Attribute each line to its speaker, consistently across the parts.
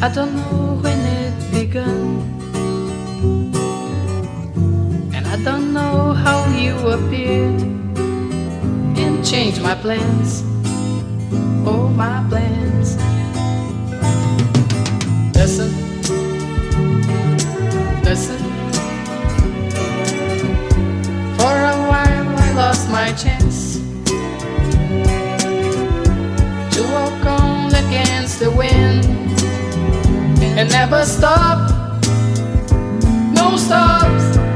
Speaker 1: I
Speaker 2: don't know when it began And I don't know how you appeared. And changed my plans. Oh, my plans. Listen. Listen. For a while I lost my chance. To walk on against the wind and never stop. No stops.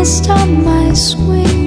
Speaker 2: missed on my
Speaker 3: swing.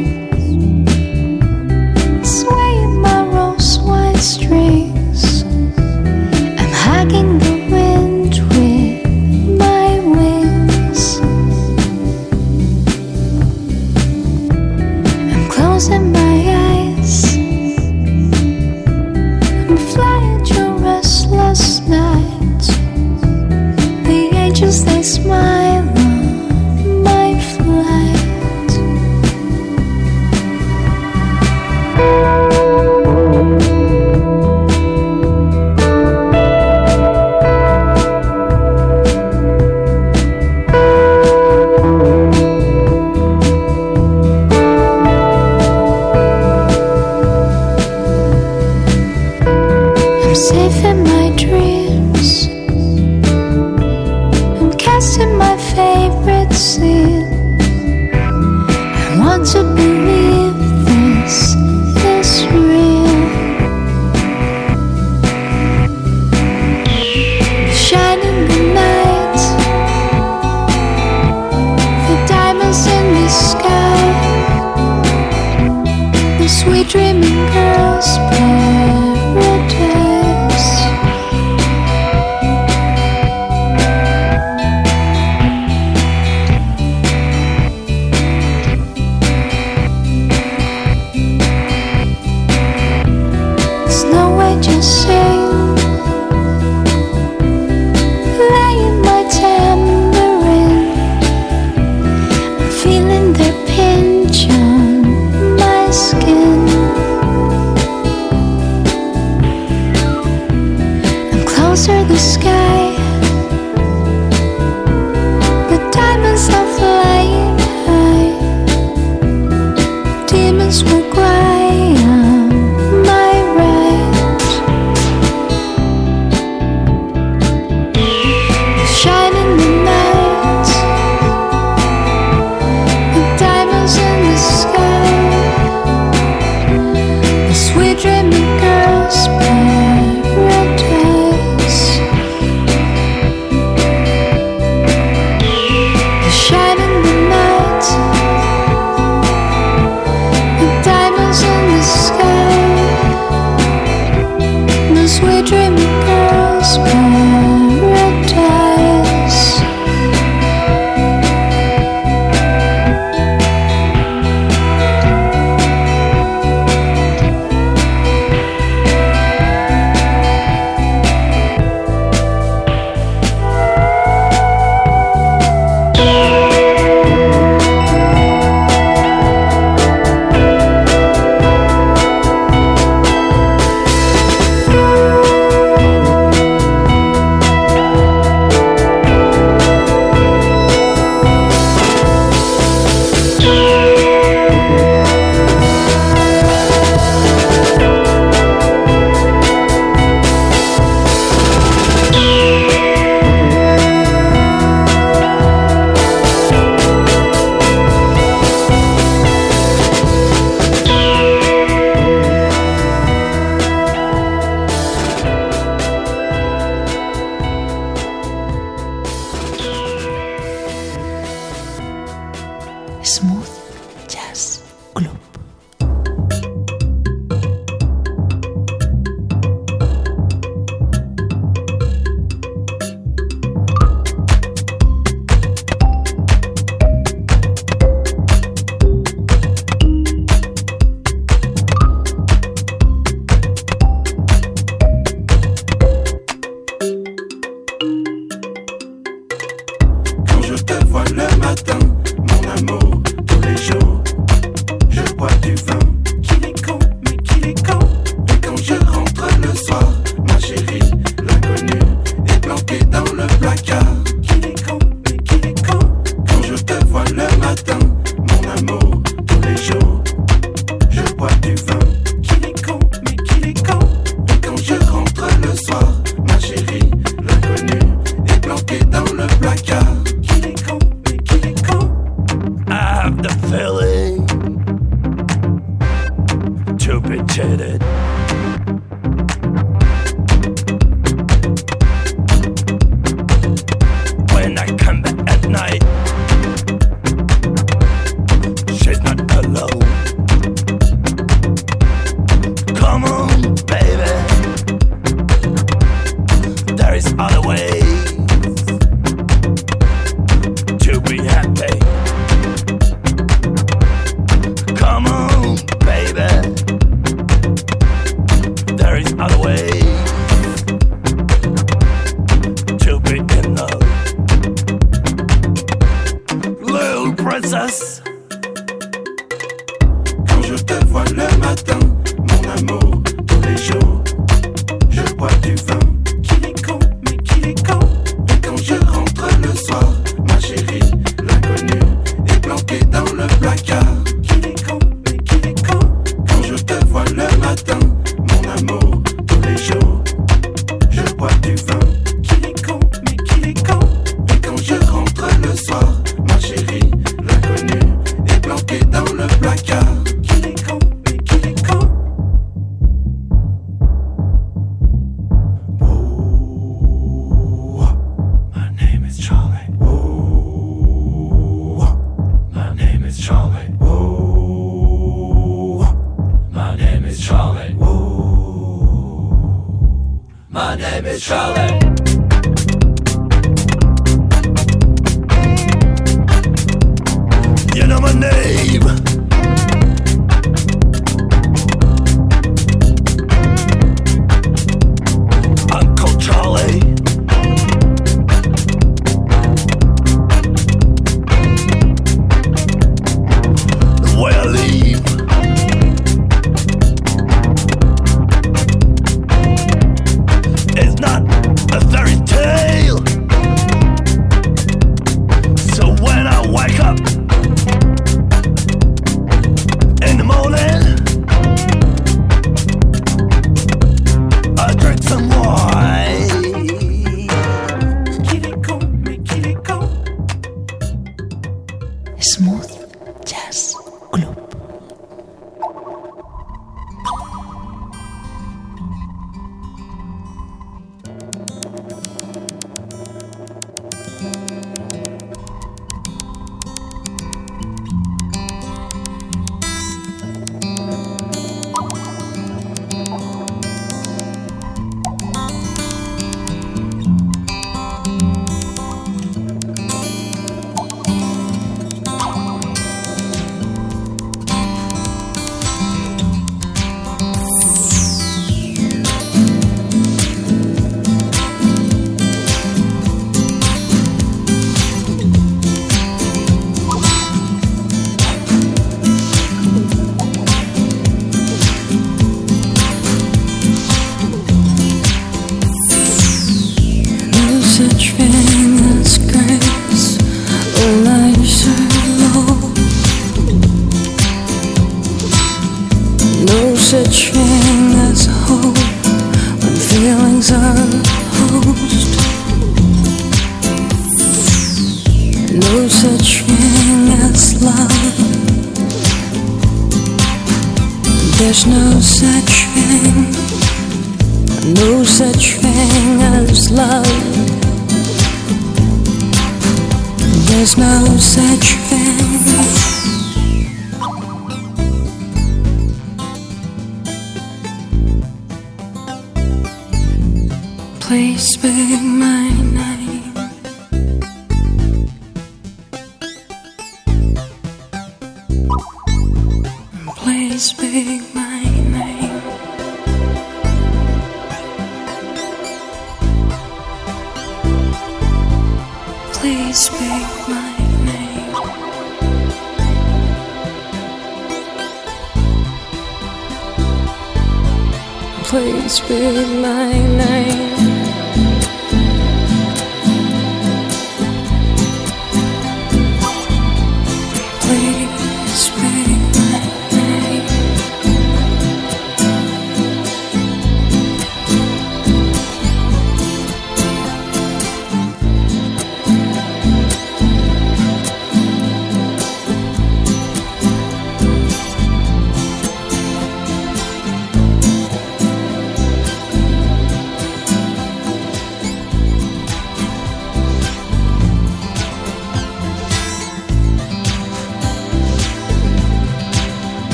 Speaker 4: Closer the sky.
Speaker 5: كله.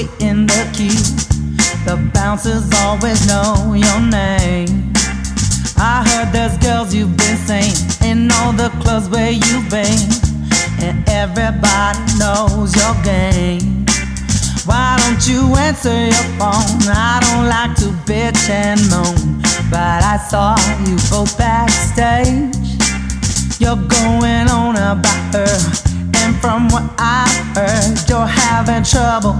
Speaker 5: Wait in the queue? The bouncers always know your name.
Speaker 6: I heard there's girls you've been saying in all the clubs where you've been, and everybody knows your game. Why don't you answer your phone? I don't like to bitch and moan, but I saw you both backstage. You're going on about her, and from what I heard, you're having trouble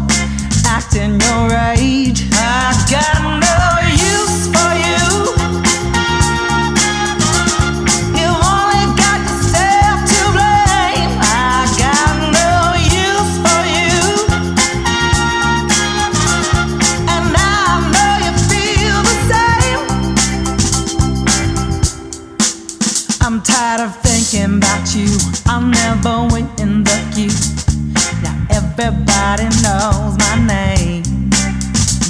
Speaker 6: acting your age. I got no use everybody knows my name.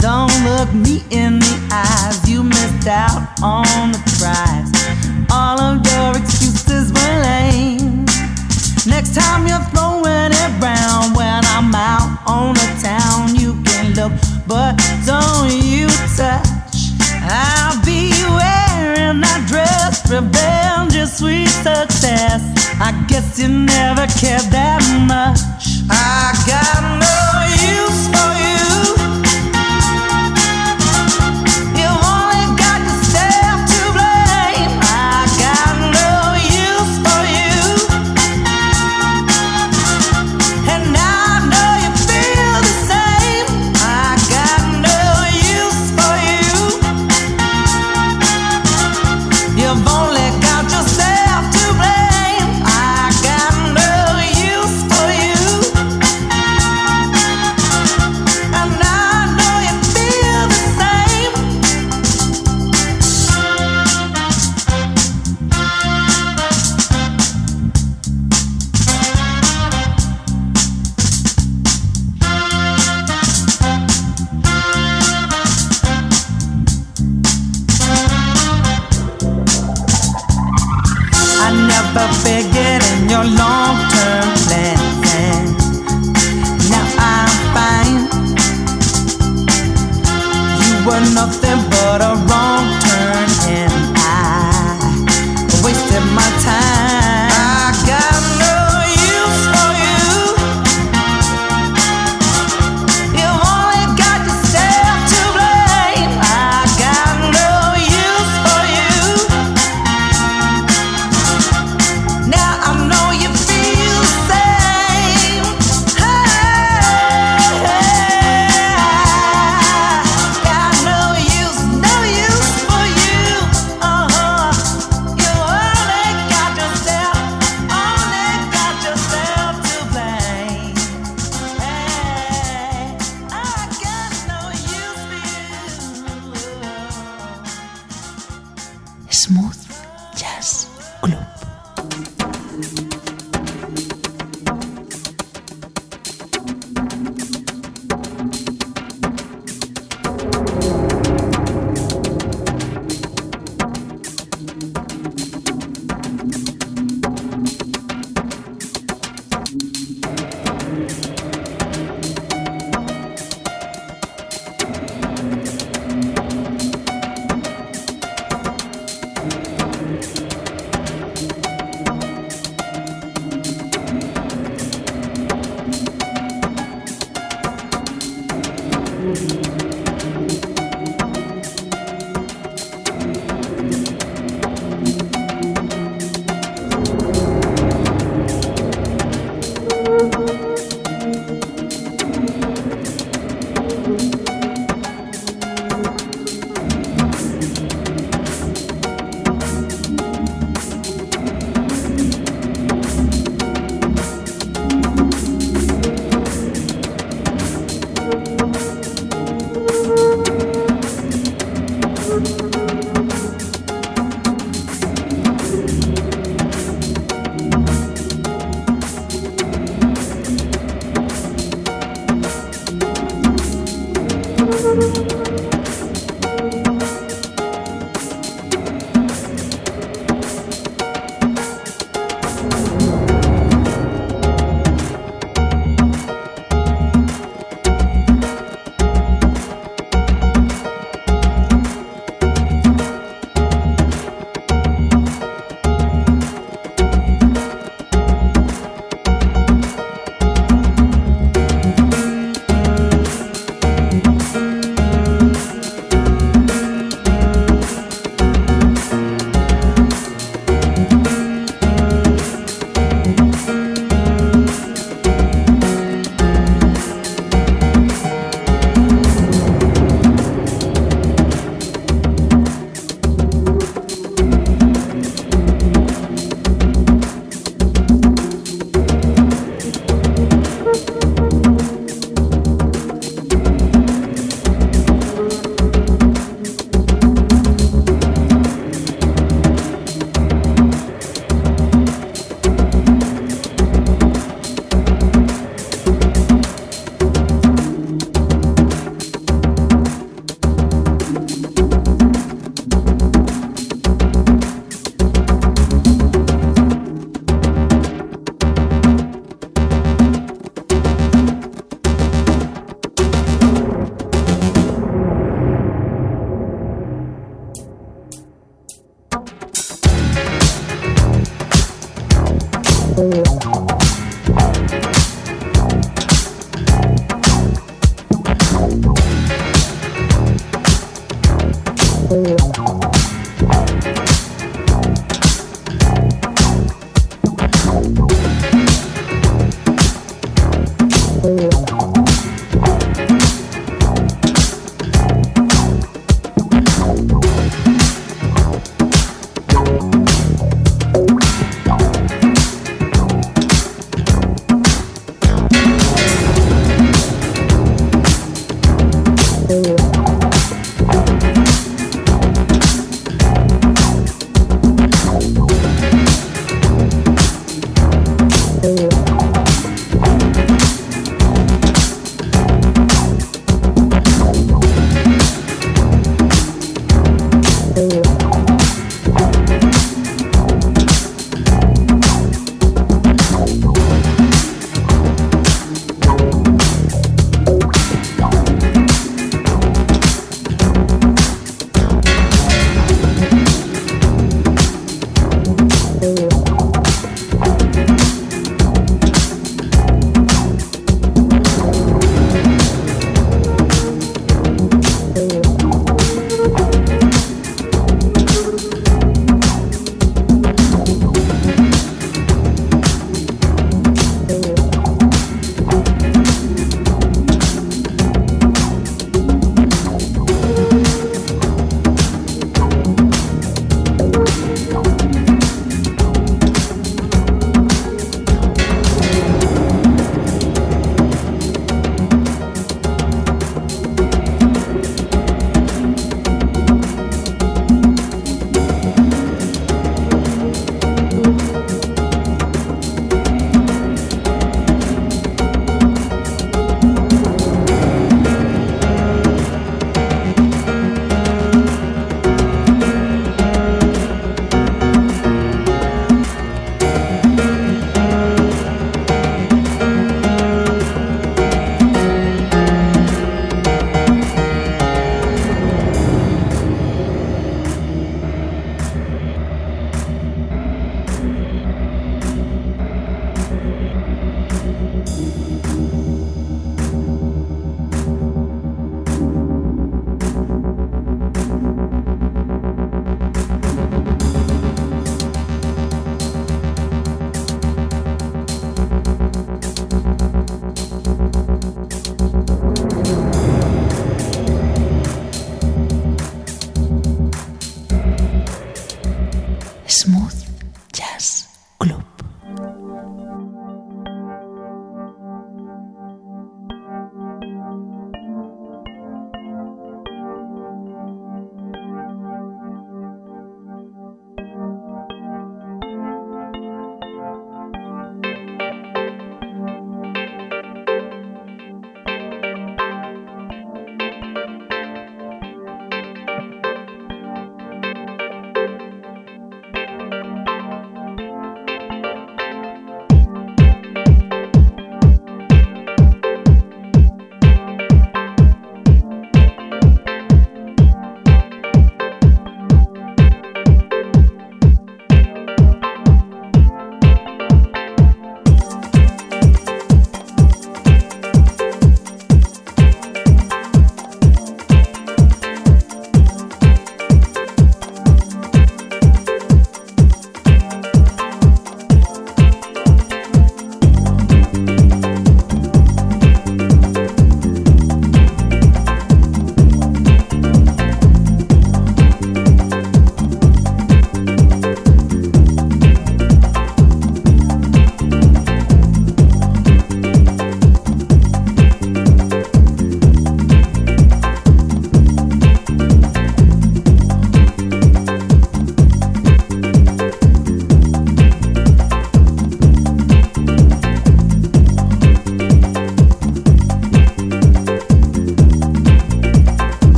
Speaker 6: Don't look me in the eyes. You missed out on the prize. All of your excuses were lame. Next time you're throwing it round when I'm out on the town, you can look, but don't you touch. I'll be wearing that dress, revenge is sweet success. I guess you never cared that much. I got no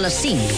Speaker 7: les 5.